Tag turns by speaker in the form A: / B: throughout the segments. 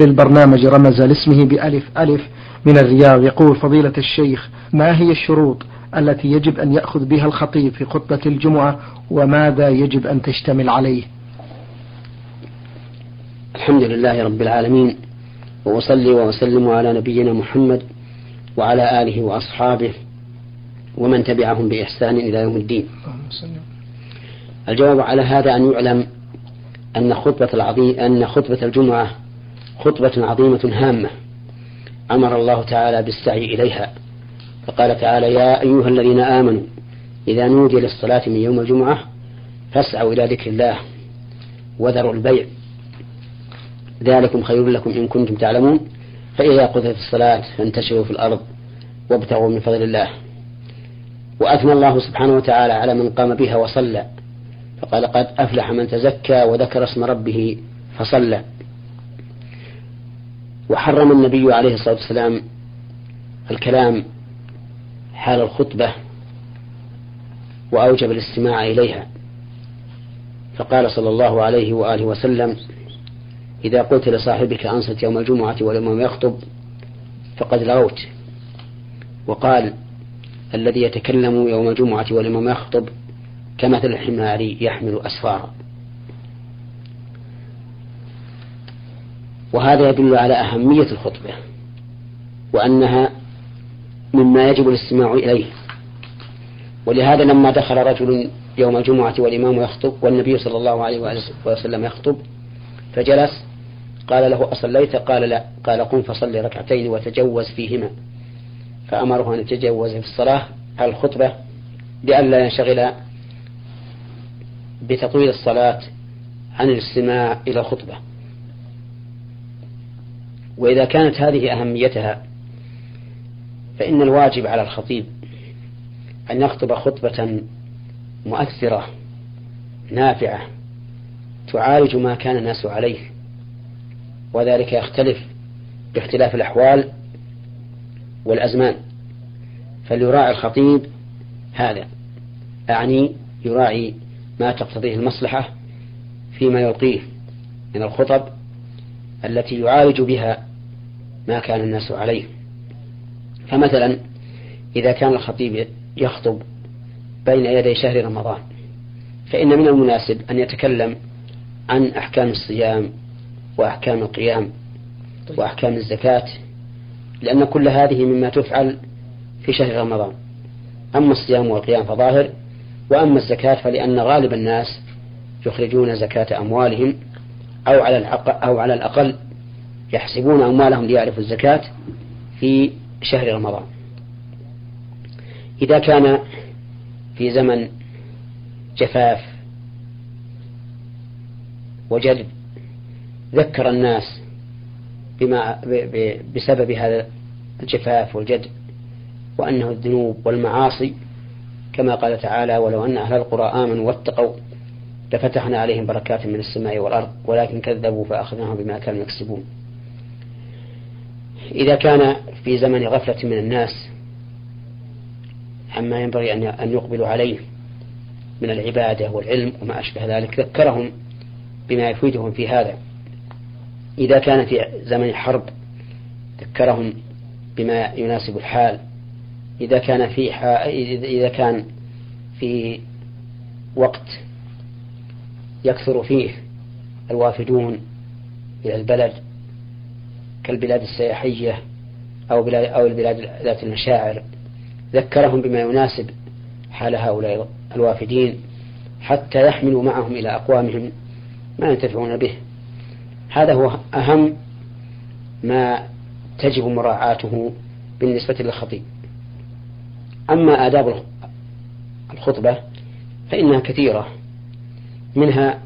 A: للبرنامج رمز لاسمه بألف ألف من الرياض يقول فضيلة الشيخ ما هي الشروط التي يجب أن يأخذ بها الخطيب في خطبة الجمعة وماذا يجب أن تشتمل عليه
B: الحمد لله رب العالمين وأصلي وأسلم على نبينا محمد وعلى آله وأصحابه ومن تبعهم بإحسان إلى يوم الدين الجواب على هذا أن يعلم أن خطبة, العظيم أن خطبة الجمعة خطبة عظيمة هامة أمر الله تعالى بالسعي إليها فقال تعالى يا أيها الذين آمنوا إذا نودي للصلاة من يوم الجمعة فاسعوا إلى ذكر الله وذروا البيع ذلكم خير لكم إن كنتم تعلمون فإذا قضيت الصلاة فانتشروا في الأرض وابتغوا من فضل الله وأثنى الله سبحانه وتعالى على من قام بها وصلى فقال قد أفلح من تزكى وذكر اسم ربه فصلى وحرم النبي عليه الصلاة والسلام الكلام حال الخطبة وأوجب الاستماع إليها فقال صلى الله عليه وآله وسلم إذا قلت لصاحبك أنصت يوم الجمعة ولم يخطب فقد لغوت وقال الذي يتكلم يوم الجمعة والإمام يخطب كمثل الحمار يحمل أسفارا وهذا يدل على أهمية الخطبة وأنها مما يجب الاستماع إليه ولهذا لما دخل رجل يوم الجمعة والإمام يخطب والنبي صلى الله عليه وسلم يخطب فجلس قال له أصليت قال لا قال قم فصل ركعتين وتجوز فيهما فأمره أن يتجوز في الصلاة على الخطبة لئلا ينشغل بتطويل الصلاة عن الاستماع إلى الخطبة وإذا كانت هذه أهميتها فإن الواجب على الخطيب أن يخطب خطبة مؤثرة نافعة تعالج ما كان الناس عليه وذلك يختلف باختلاف الأحوال والأزمان فليراعي الخطيب هذا أعني يراعي ما تقتضيه المصلحة فيما يلقيه من الخطب التي يعالج بها ما كان الناس عليه فمثلا إذا كان الخطيب يخطب بين يدي شهر رمضان فإن من المناسب أن يتكلم عن أحكام الصيام وأحكام القيام طيب. وأحكام الزكاة لأن كل هذه مما تفعل في شهر رمضان أما الصيام والقيام فظاهر وأما الزكاة فلأن غالب الناس يخرجون زكاة أموالهم أو على أو على الأقل يحسبون أموالهم ليعرفوا الزكاة في شهر رمضان إذا كان في زمن جفاف وجد ذكر الناس بما بسبب هذا الجفاف والجد وأنه الذنوب والمعاصي كما قال تعالى ولو أن أهل القرى آمنوا واتقوا لفتحنا عليهم بركات من السماء والأرض ولكن كذبوا فأخذناهم بما كانوا يكسبون إذا كان في زمن غفلة من الناس عما ينبغي أن يقبلوا عليه من العبادة والعلم وما أشبه ذلك ذكرهم بما يفيدهم في هذا إذا كان في زمن حرب ذكرهم بما يناسب الحال إذا كان في إذا كان في وقت يكثر فيه الوافدون إلى البلد كالبلاد السياحية أو بلاد أو البلاد ذات المشاعر ذكرهم بما يناسب حال هؤلاء الوافدين حتى يحملوا معهم إلى أقوامهم ما ينتفعون به هذا هو أهم ما تجب مراعاته بالنسبة للخطيب أما آداب الخطبة فإنها كثيرة منها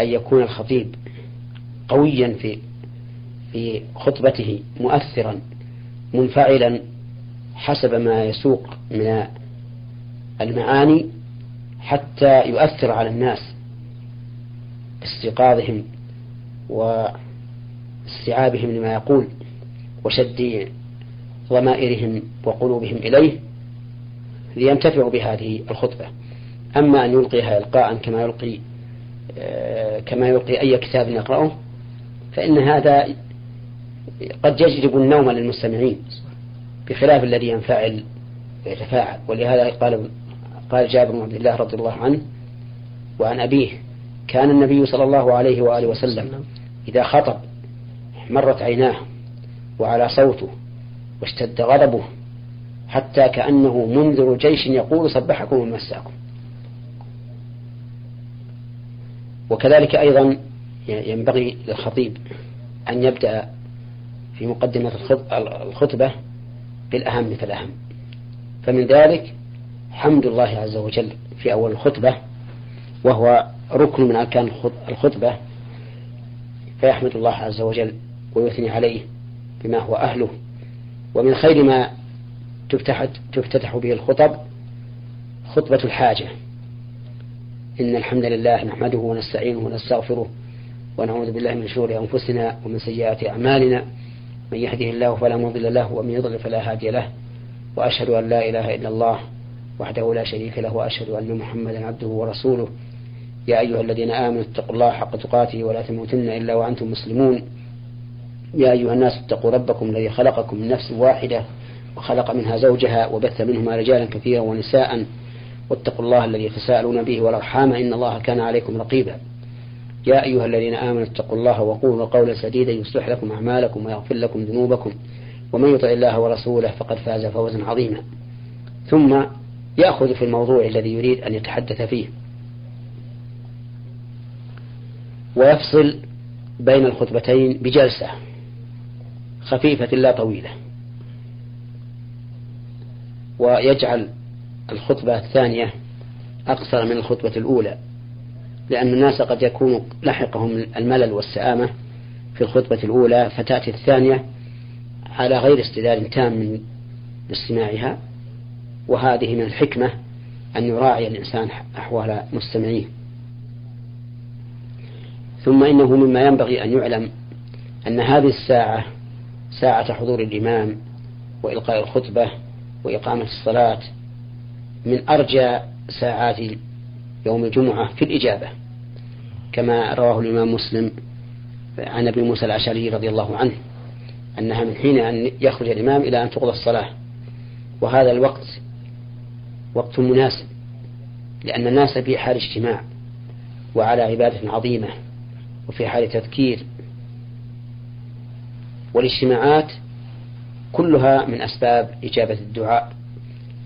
B: أن يكون الخطيب قويا في في خطبته مؤثرا منفعلا حسب ما يسوق من المعاني حتى يؤثر على الناس استيقاظهم واستيعابهم لما يقول وشد ضمائرهم وقلوبهم إليه لينتفعوا بهذه الخطبة أما أن يلقيها إلقاء كما يلقي آه، كما يلقي أي كتاب يقراه فإن هذا قد يجلب النوم للمستمعين بخلاف الذي ينفعل ويتفاعل ولهذا قال قال جابر بن عبد الله رضي الله عنه وعن أبيه كان النبي صلى الله عليه وآله وسلم إذا خطب مرت عيناه وعلى صوته واشتد غضبه حتى كأنه منذر جيش يقول صبحكم ومساكم وكذلك أيضا ينبغي للخطيب أن يبدأ في مقدمة الخطبة بالأهم فالأهم فمن ذلك حمد الله عز وجل في أول الخطبة وهو ركن من أركان الخطبة فيحمد الله عز وجل ويثني عليه بما هو أهله ومن خير ما تفتح, تفتتح به الخطب خطبة الحاجة إن الحمد لله نحمده ونستعينه ونستغفره ونعوذ بالله من شرور أنفسنا ومن سيئات أعمالنا من يهده الله فلا مضل له ومن يضلل فلا هادي له وأشهد أن لا إله إلا الله وحده لا شريك له وأشهد أن محمدا عبده ورسوله يا أيها الذين آمنوا اتقوا الله حق تقاته ولا تموتن إلا وأنتم مسلمون يا أيها الناس اتقوا ربكم الذي خلقكم من نفس واحدة وخلق منها زوجها وبث منهما رجالا كثيرا ونساء واتقوا الله الذي تساءلون به والأرحام إن الله كان عليكم رقيبا يا أيها الذين آمنوا اتقوا الله وقولوا قولا سديدا يصلح لكم أعمالكم ويغفر لكم ذنوبكم ومن يطع الله ورسوله فقد فاز فوزا عظيما ثم يأخذ في الموضوع الذي يريد أن يتحدث فيه ويفصل بين الخطبتين بجلسة خفيفة لا طويلة ويجعل الخطبة الثانية أقصر من الخطبة الأولى لأن الناس قد يكون لحقهم الملل والسآمة في الخطبة الأولى فتأتي الثانية على غير استدلال تام من استماعها وهذه من الحكمة أن يراعي الإنسان أحوال مستمعيه ثم إنه مما ينبغي أن يعلم أن هذه الساعة ساعة حضور الإمام وإلقاء الخطبة وإقامة الصلاة من أرجى ساعات يوم الجمعة في الإجابة كما رواه الإمام مسلم عن أبي موسى الأشعري رضي الله عنه أنها من حين أن يخرج الإمام إلى أن تقضى الصلاة وهذا الوقت وقت مناسب لأن الناس في حال اجتماع وعلى عبادة عظيمة وفي حال تذكير والاجتماعات كلها من أسباب إجابة الدعاء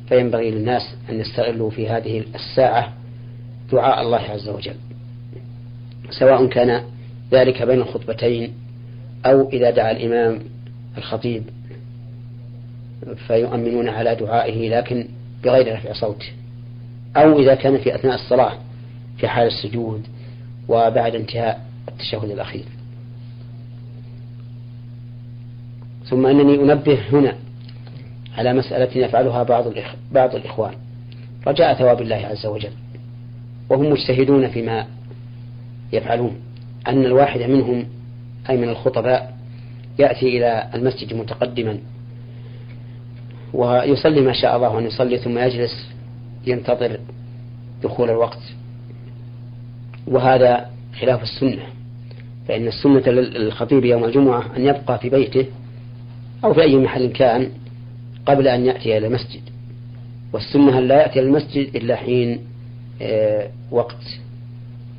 B: فينبغي للناس أن يستغلوا في هذه الساعة دعاء الله عز وجل سواء كان ذلك بين الخطبتين أو إذا دعا الإمام الخطيب فيؤمنون على دعائه لكن بغير رفع صوت أو إذا كان في أثناء الصلاة في حال السجود وبعد انتهاء التشهد الأخير ثم أنني أنبه هنا على مسألة يفعلها بعض بعض الإخوان رجاء ثواب الله عز وجل وهم مجتهدون فيما يفعلون أن الواحد منهم أي من الخطباء يأتي إلى المسجد متقدما ويصلي ما شاء الله أن يصلي ثم يجلس ينتظر دخول الوقت وهذا خلاف السنة فإن السنة للخطيب يوم الجمعة أن يبقى في بيته أو في أي محل كان قبل أن يأتي إلى المسجد والسنة أن لا يأتي إلى المسجد إلا حين آه، وقت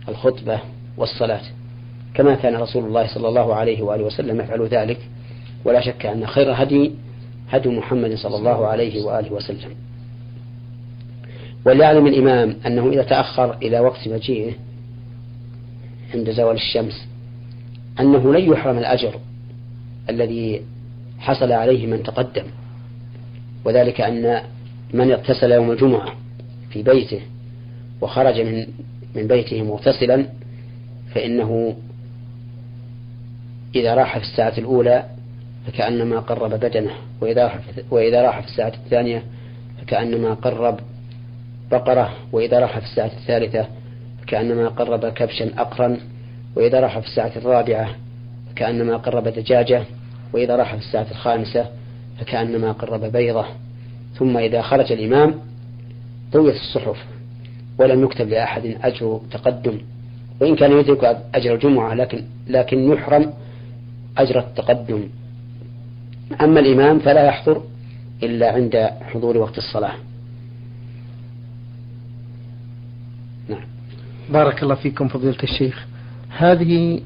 B: الخطبة والصلاة كما كان رسول الله صلى الله عليه وآله وسلم يفعل ذلك ولا شك أن خير هدي هدي محمد صلى الله عليه وآله وسلم وليعلم الإمام أنه إذا تأخر إلى وقت مجيئه عند زوال الشمس أنه لن يحرم الأجر الذي حصل عليه من تقدم وذلك أن من اغتسل يوم الجمعة في بيته وخرج من من بيته مغتسلا فإنه إذا راح في الساعة الأولى فكأنما قرب بدنه وإذا راح وإذا راح في الساعة الثانية فكأنما قرب بقرة وإذا راح في الساعة الثالثة فكأنما قرب كبشا أقرا وإذا راح في الساعة الرابعة فكأنما قرب دجاجة وإذا راح في الساعة الخامسة فكأنما قرب بيضة ثم إذا خرج الإمام طويت الصحف ولم يكتب لأحد أجر تقدم وإن كان يدرك أجر الجمعة لكن لكن يحرم أجر التقدم أما الإمام فلا يحضر إلا عند حضور وقت الصلاة
A: نعم بارك الله فيكم فضيلة الشيخ هذه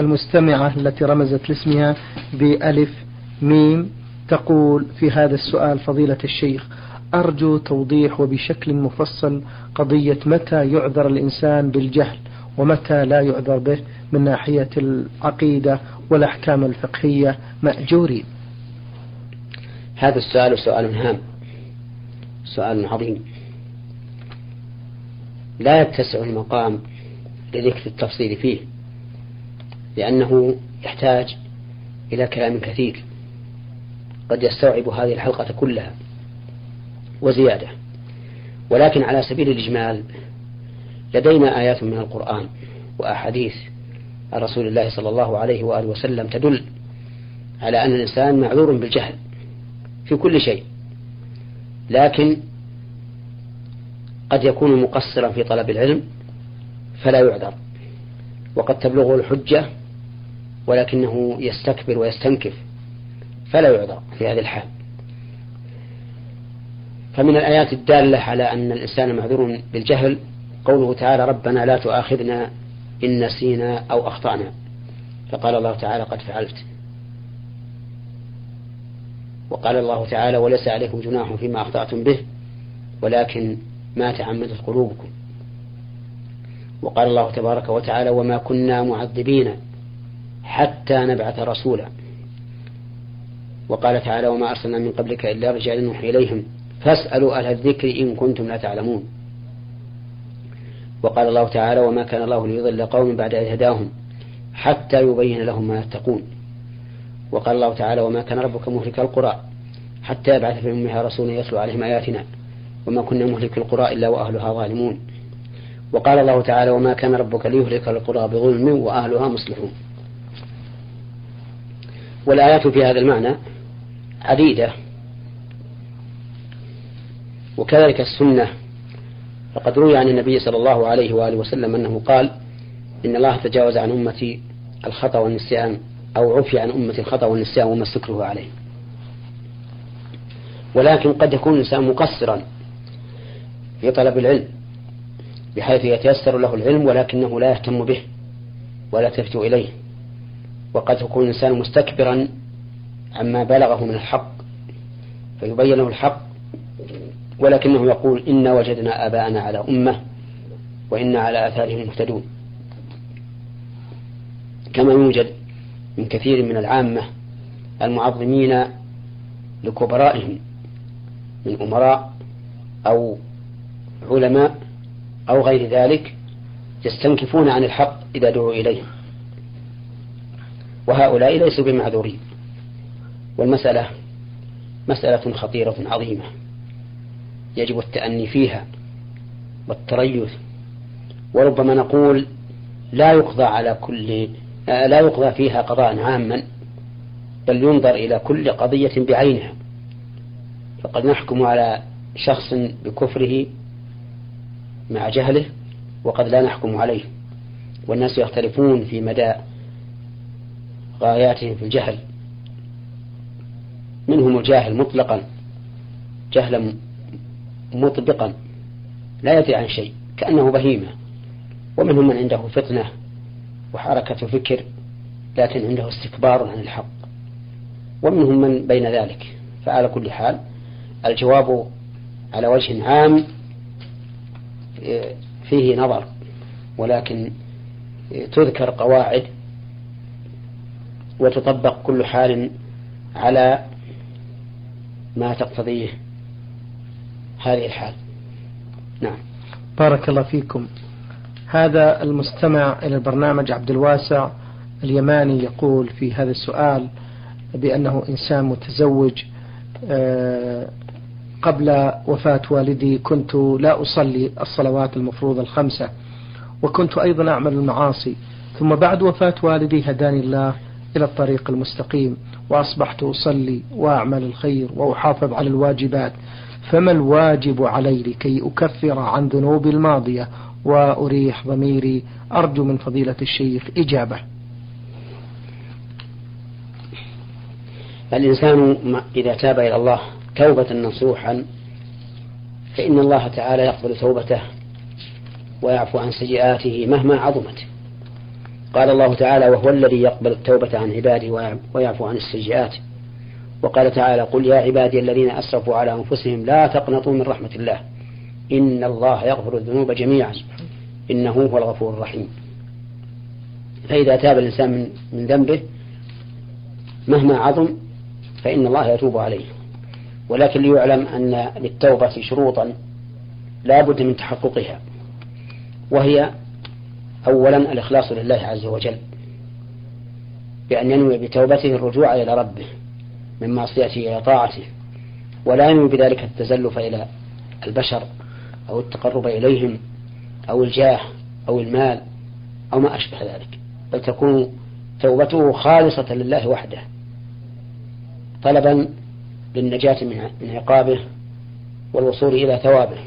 A: المستمعة التي رمزت لاسمها بألف ميم تقول في هذا السؤال فضيلة الشيخ أرجو توضيح وبشكل مفصل قضية متى يعذر الإنسان بالجهل ومتى لا يعذر به من ناحية العقيدة والأحكام الفقهية مأجورين
B: هذا السؤال سؤال هام سؤال عظيم لا يتسع المقام لذكر التفصيل فيه لأنه يحتاج إلى كلام كثير قد يستوعب هذه الحلقة كلها وزيادة ولكن على سبيل الإجمال لدينا آيات من القرآن وأحاديث عن رسول الله صلى الله عليه وآله وسلم تدل على أن الإنسان معذور بالجهل في كل شيء لكن قد يكون مقصرا في طلب العلم فلا يعذر وقد تبلغه الحجة ولكنه يستكبر ويستنكف فلا يعذر في هذه الحال فمن الآيات الدالة على أن الإنسان معذور بالجهل قوله تعالى ربنا لا تؤاخذنا إن نسينا أو أخطأنا فقال الله تعالى قد فعلت وقال الله تعالى وليس عليكم جناح فيما أخطأتم به ولكن ما تعمدت قلوبكم وقال الله تبارك وتعالى وما كنا معذبين حتى نبعث رسولا وقال تعالى وما أرسلنا من قبلك إلا رجال نوحي إليهم فاسألوا أهل الذكر إن كنتم لا تعلمون وقال الله تعالى وما كان الله ليضل قوم بعد إذ هداهم حتى يبين لهم ما يتقون وقال الله تعالى وما كان ربك مهلك القرى حتى يبعث في أمها رسولا يتلو عليهم آياتنا وما كنا مهلك القرى إلا وأهلها ظالمون وقال الله تعالى وما كان ربك ليهلك القرى بظلم وأهلها مصلحون والآيات في هذا المعنى عديدة وكذلك السنة فقد روي عن النبي صلى الله عليه وآله وسلم أنه قال إن الله تجاوز عن أمتي الخطأ والنسيان أو عفي عن أمتي الخطأ والنسيان وما استكره عليه ولكن قد يكون الإنسان مقصرا في طلب العلم بحيث يتيسر له العلم ولكنه لا يهتم به ولا تفت إليه وقد يكون الإنسان مستكبرا عما بلغه من الحق فيبين له الحق ولكنه يقول إنا وجدنا آباءنا على أمة وإنا على آثارهم مهتدون كما يوجد من كثير من العامة المعظمين لكبرائهم من أمراء أو علماء أو غير ذلك يستنكفون عن الحق إذا دعوا إليه وهؤلاء ليسوا بمعذورين والمسألة مسألة خطيرة عظيمة يجب التأني فيها والتريث وربما نقول لا يقضى على كل لا يقضى فيها قضاء عاما بل ينظر إلى كل قضية بعينها فقد نحكم على شخص بكفره مع جهله وقد لا نحكم عليه والناس يختلفون في مدى غاياتهم في الجهل منهم الجاهل مطلقا جهلا مطبقا لا يدري عن شيء كأنه بهيمة ومنهم من عنده فطنة وحركة فكر لكن عنده استكبار عن الحق ومنهم من بين ذلك فعلى كل حال الجواب على وجه عام آه، فيه نظر ولكن آه، تذكر قواعد وتطبق كل حال على ما تقتضيه هذه الحال
A: نعم بارك الله فيكم هذا المستمع إلى البرنامج عبد الواسع اليماني يقول في هذا السؤال بأنه إنسان متزوج آه، قبل وفاة والدي كنت لا أصلي الصلوات المفروضة الخمسة وكنت أيضا أعمل المعاصي ثم بعد وفاة والدي هداني الله إلى الطريق المستقيم وأصبحت أصلي وأعمل الخير وأحافظ على الواجبات فما الواجب علي لكي أكفر عن ذنوبي الماضية وأريح ضميري أرجو من فضيلة الشيخ إجابة
B: الإنسان إذا تاب إلى الله توبة نصوحا فإن الله تعالى يقبل توبته ويعفو عن سيئاته مهما عظمت قال الله تعالى وهو الذي يقبل التوبة عن عباده ويعفو عن السيئات وقال تعالى قل يا عبادي الذين أسرفوا على أنفسهم لا تقنطوا من رحمة الله إن الله يغفر الذنوب جميعا إنه هو الغفور الرحيم فإذا تاب الإنسان من ذنبه مهما عظم فإن الله يتوب عليه ولكن ليعلم أن للتوبة شروطا لا بد من تحققها وهي أولا الإخلاص لله عز وجل بأن ينوي بتوبته الرجوع إلى ربه من معصيته إلى طاعته ولا ينوي بذلك التزلف إلى البشر أو التقرب إليهم أو الجاه أو المال أو ما أشبه ذلك بل تكون توبته خالصة لله وحده طلبا للنجاة من عقابه والوصول إلى ثوابه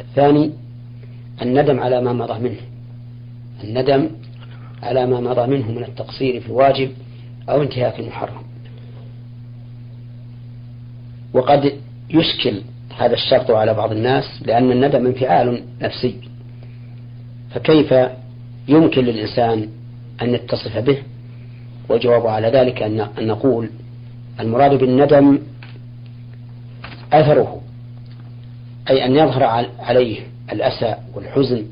B: الثاني الندم على ما مضى منه الندم على ما مضى منه من التقصير في الواجب أو انتهاك المحرم وقد يشكل هذا الشرط على بعض الناس لأن الندم انفعال نفسي فكيف يمكن للإنسان أن يتصف به والجواب على ذلك أن نقول المراد بالندم أثره أي أن يظهر عليه الأسى والحزن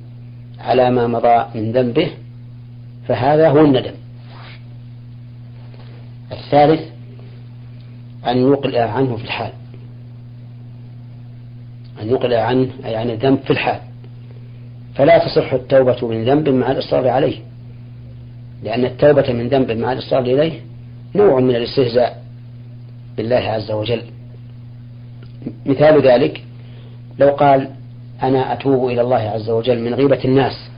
B: على ما مضى من ذنبه فهذا هو الندم الثالث أن يقلع عنه في الحال أن يقلع عنه أي عن الذنب في الحال فلا تصح التوبة من ذنب مع الإصرار عليه لأن التوبة من ذنب مع الإصرار إليه نوع من الاستهزاء بالله عز وجل مثال ذلك لو قال أنا أتوب إلى الله عز وجل من غيبة الناس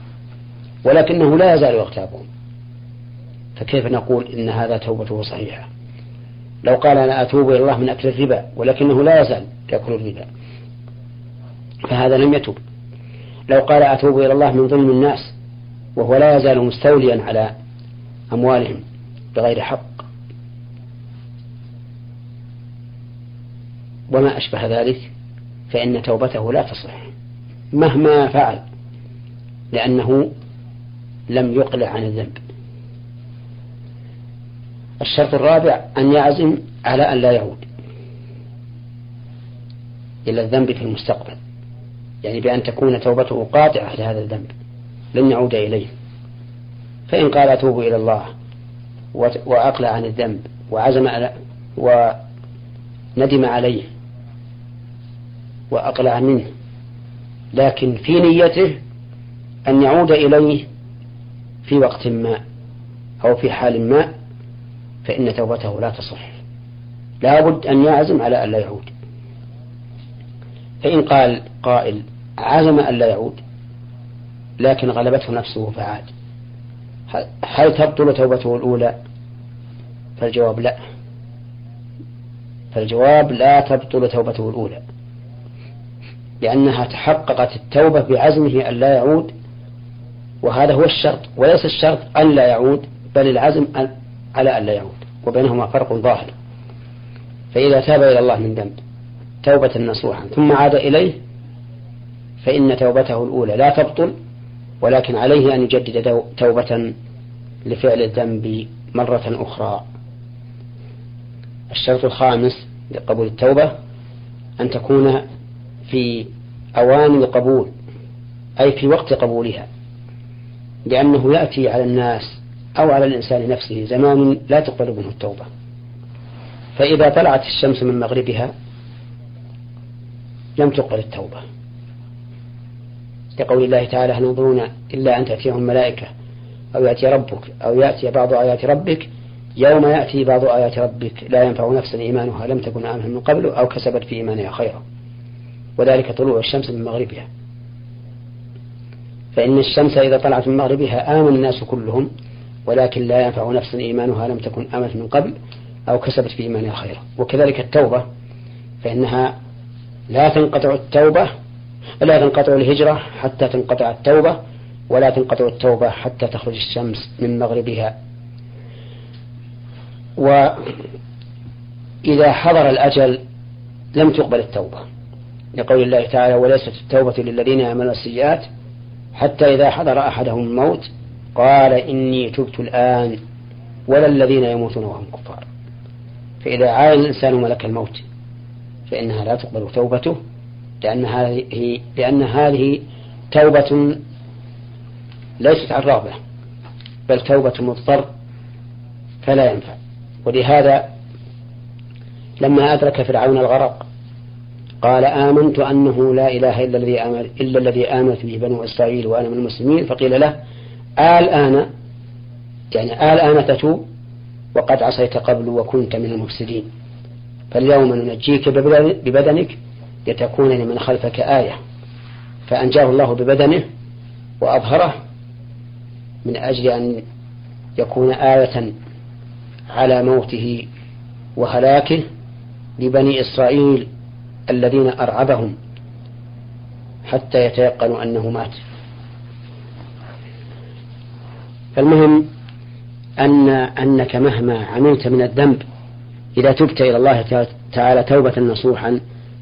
B: ولكنه لا يزال يغتابون فكيف نقول إن هذا توبته صحيحة لو قال أنا أتوب إلى الله من أكل الربا ولكنه لا يزال يأكل الربا فهذا لم يتوب لو قال أتوب إلى الله من ظلم الناس وهو لا يزال مستوليا على أموالهم بغير حق وما أشبه ذلك فإن توبته لا تصح مهما فعل لأنه لم يقلع عن الذنب الشرط الرابع أن يعزم على أن لا يعود إلى الذنب في المستقبل يعني بأن تكون توبته قاطعة لهذا الذنب لن يعود إليه فإن قال أتوب إلى الله وأقلع عن الذنب وعزم على وندم عليه وأقلع منه لكن في نيته أن يعود إليه في وقت ما أو في حال ما فإن توبته لا تصح لا بد أن يعزم على أن لا يعود فإن قال قائل عزم أن لا يعود لكن غلبته نفسه فعاد هل تبطل توبته الأولى فالجواب لا فالجواب لا تبطل توبته الأولى لأنها تحققت التوبة بعزمه أن لا يعود وهذا هو الشرط وليس الشرط أن لا يعود بل العزم على أن لا يعود وبينهما فرق ظاهر فإذا تاب إلى الله من ذنب توبة نصوحا ثم عاد إليه فإن توبته الأولى لا تبطل ولكن عليه أن يجدد توبة لفعل الذنب مرة أخرى الشرط الخامس لقبول التوبة أن تكون في أوان القبول أي في وقت قبولها لأنه يأتي على الناس أو على الإنسان نفسه زمان لا تقبل منه التوبة فإذا طلعت الشمس من مغربها لم تقبل التوبة لقول الله تعالى هل ينظرون إلا أن تأتيهم الملائكة أو يأتي ربك أو يأتي بعض آيات ربك يوم يأتي بعض آيات ربك لا ينفع نفسا إيمانها لم تكن آمنة من قبل أو كسبت في إيمانها خيرا وذلك طلوع الشمس من مغربها فإن الشمس إذا طلعت من مغربها آمن الناس كلهم ولكن لا ينفع نفسا إيمانها لم تكن آمنت من قبل أو كسبت في إيمانها خيرا وكذلك التوبة فإنها لا تنقطع التوبة لا تنقطع الهجرة حتى تنقطع التوبة ولا تنقطع التوبة حتى تخرج الشمس من مغربها وإذا حضر الأجل لم تقبل التوبة لقول الله تعالى وليست التوبة للذين يعملون السيئات حتى إذا حضر أحدهم الموت قال إني تبت الآن ولا الذين يموتون وهم كفار فإذا عاين الإنسان ملك الموت فإنها لا تقبل توبته لأن هذه لأن هذه توبة ليست عن رغبة بل توبة مضطر فلا ينفع ولهذا لما أدرك فرعون الغرق قال آمنت أنه لا إله إلا الذي آمن إلا الذي آمنت به بنو إسرائيل وأنا من المسلمين فقيل له آل آن يعني آل آن تتوب وقد عصيت قبل وكنت من المفسدين فاليوم ننجيك ببدنك لتكون لمن خلفك آية فأنجاه الله ببدنه وأظهره من أجل أن يكون آية على موته وهلاكه لبني إسرائيل الذين أرعبهم حتى يتيقنوا أنه مات فالمهم أن أنك مهما عملت من الذنب إذا تبت إلى الله تعالى توبة نصوحا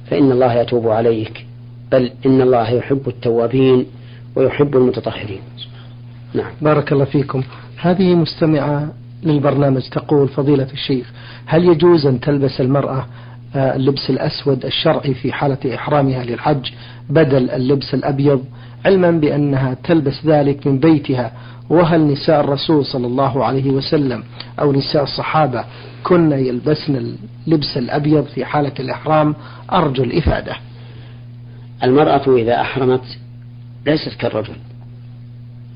B: فإن الله يتوب عليك بل إن الله يحب التوابين ويحب المتطهرين
A: نعم بارك الله فيكم هذه مستمعة للبرنامج تقول فضيلة الشيخ هل يجوز أن تلبس المرأة آه، اللبس الأسود الشرعي في حالة إحرامها للحج بدل اللبس الأبيض علما بأنها تلبس ذلك من بيتها وهل نساء الرسول صلى الله عليه وسلم أو نساء الصحابة كن يلبسن اللبس الأبيض في حالة الإحرام أرجو الإفادة
B: المرأة إذا أحرمت ليست كالرجل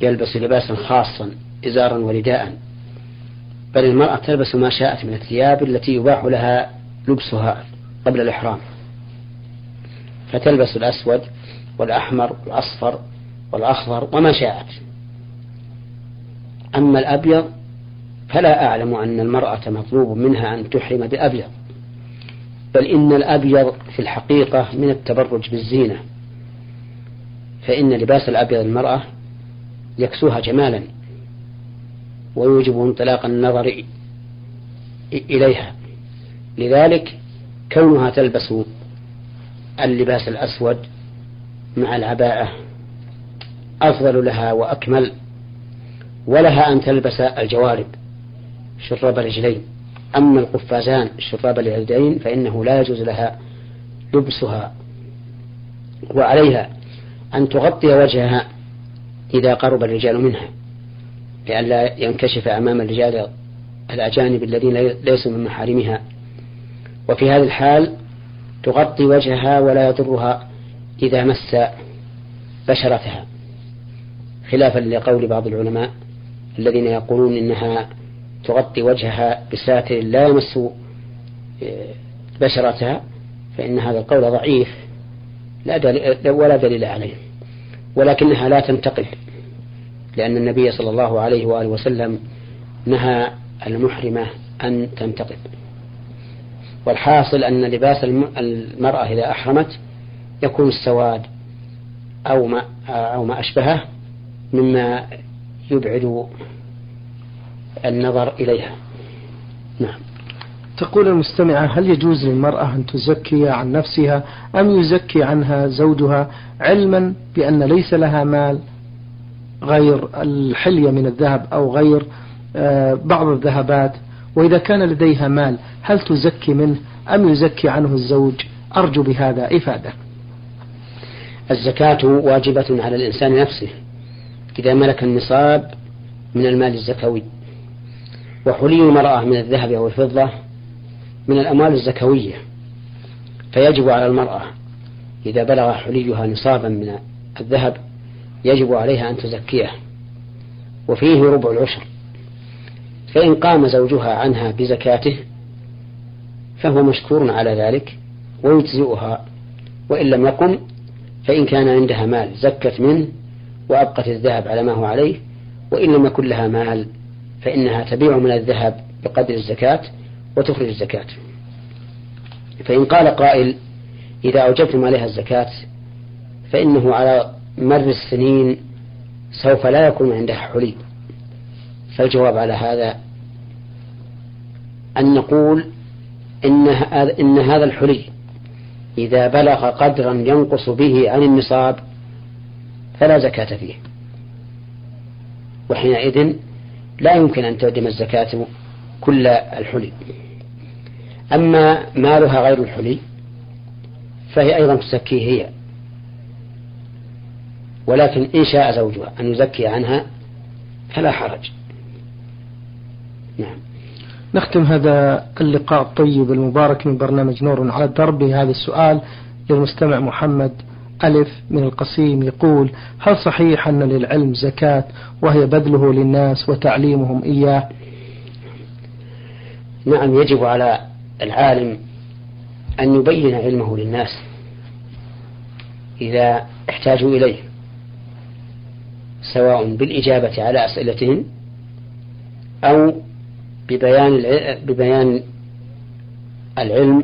B: يلبس لباسا خاصا إزارا ورداء بل المرأة تلبس ما شاءت من الثياب التي يباح لها لبسها قبل الإحرام فتلبس الأسود والأحمر والأصفر والأخضر وما شاءت أما الأبيض فلا أعلم أن المرأة مطلوب منها أن تحرم بأبيض بل إن الأبيض في الحقيقة من التبرج بالزينة فإن لباس الأبيض المرأة يكسوها جمالا ويوجب انطلاق النظر إليها لذلك كونها تلبس اللباس الأسود مع العباءة أفضل لها وأكمل ولها أن تلبس الجوارب شراب الرجلين أما القفازان شراب اليدين فإنه لا يجوز لها لبسها وعليها أن تغطي وجهها إذا قرب الرجال منها لئلا ينكشف أمام الرجال الأجانب الذين ليسوا من محارمها وفي هذه الحال تغطي وجهها ولا يضرها إذا مس بشرتها خلافا لقول بعض العلماء الذين يقولون إنها تغطي وجهها بساتر لا يمس آه، بشرتها فإن هذا القول ضعيف لا دليل ولا دليل عليه ولكنها لا تنتقل لأن النبي صلى الله عليه وآله وسلم نهى المحرمة أن تنتقل والحاصل أن لباس المرأة إذا أحرمت يكون السواد أو ما, أو ما أشبهه مما يبعد النظر إليها
A: نعم تقول المستمعة هل يجوز للمرأة أن تزكي عن نفسها أم يزكي عنها زوجها علما بأن ليس لها مال غير الحلية من الذهب أو غير آه، بعض الذهبات وإذا كان لديها مال هل تزكي منه أم يزكي عنه الزوج أرجو بهذا إفادة
B: الزكاة واجبة على الإنسان نفسه إذا ملك النصاب من المال الزكوي وحلي المرأة من الذهب أو الفضة من الأموال الزكوية فيجب على المرأة إذا بلغ حليها نصابا من الذهب يجب عليها أن تزكيه وفيه ربع العشر فإن قام زوجها عنها بزكاته فهو مشكور على ذلك ويجزئها وإن لم يقم فإن كان عندها مال زكت منه وأبقت الذهب على ما هو عليه وإن لم يكن لها مال فإنها تبيع من الذهب بقدر الزكاة وتخرج الزكاة فإن قال قائل إذا أوجبتم عليها الزكاة فإنه على مر السنين سوف لا يكون عندها حلي فالجواب على هذا أن نقول إن هذا, إن هذا الحلي إذا بلغ قدرا ينقص به عن النصاب فلا زكاة فيه وحينئذ لا يمكن أن تردم الزكاة كل الحلي أما مالها غير الحلي فهي أيضا تزكيه هي ولكن إن شاء زوجها أن يزكي عنها فلا حرج
A: نعم نختم هذا اللقاء الطيب المبارك من برنامج نور على الدرب بهذا السؤال للمستمع محمد ألف من القصيم يقول هل صحيح أن للعلم زكاة وهي بذله للناس وتعليمهم إياه
B: نعم يجب على العالم أن يبين علمه للناس إذا احتاجوا إليه سواء بالإجابة على أسئلتهم أو ببيان ببيان العلم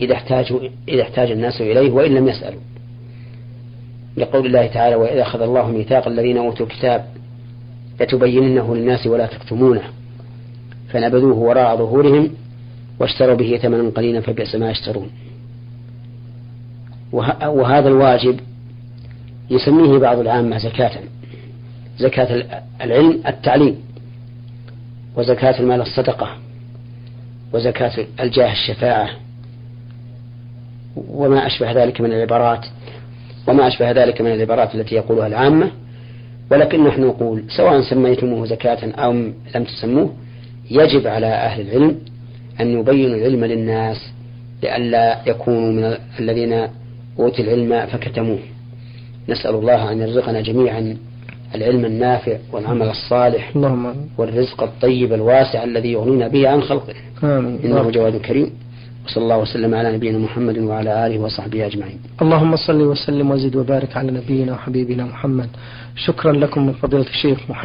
B: إذا احتاجوا إذا احتاج الناس إليه وإن لم يسألوا لقول الله تعالى وإذا أخذ الله ميثاق الذين أوتوا الكتاب لتبيننه للناس ولا تكتمونه فنبذوه وراء ظهورهم واشتروا به ثمنا قليلا فبئس ما يشترون وهذا الواجب يسميه بعض العامة زكاة زكاة العلم التعليم وزكاة المال الصدقة وزكاة الجاه الشفاعة وما أشبه ذلك من العبارات وما أشبه ذلك من العبارات التي يقولها العامة ولكن نحن نقول سواء سميتموه زكاة أو لم تسموه يجب على أهل العلم أن يبينوا العلم للناس لئلا يكونوا من الذين أوتوا العلم فكتموه نسأل الله أن يرزقنا جميعا العلم النافع والعمل الصالح اللهم والرزق الطيب الواسع الذي يغنينا به عن خلقه آمين. إنه جواد كريم وصلى الله وسلم على نبينا محمد وعلى آله وصحبه أجمعين
A: اللهم صل وسلم وزد وبارك على نبينا وحبيبنا محمد شكرا لكم من فضيلة الشيخ محمد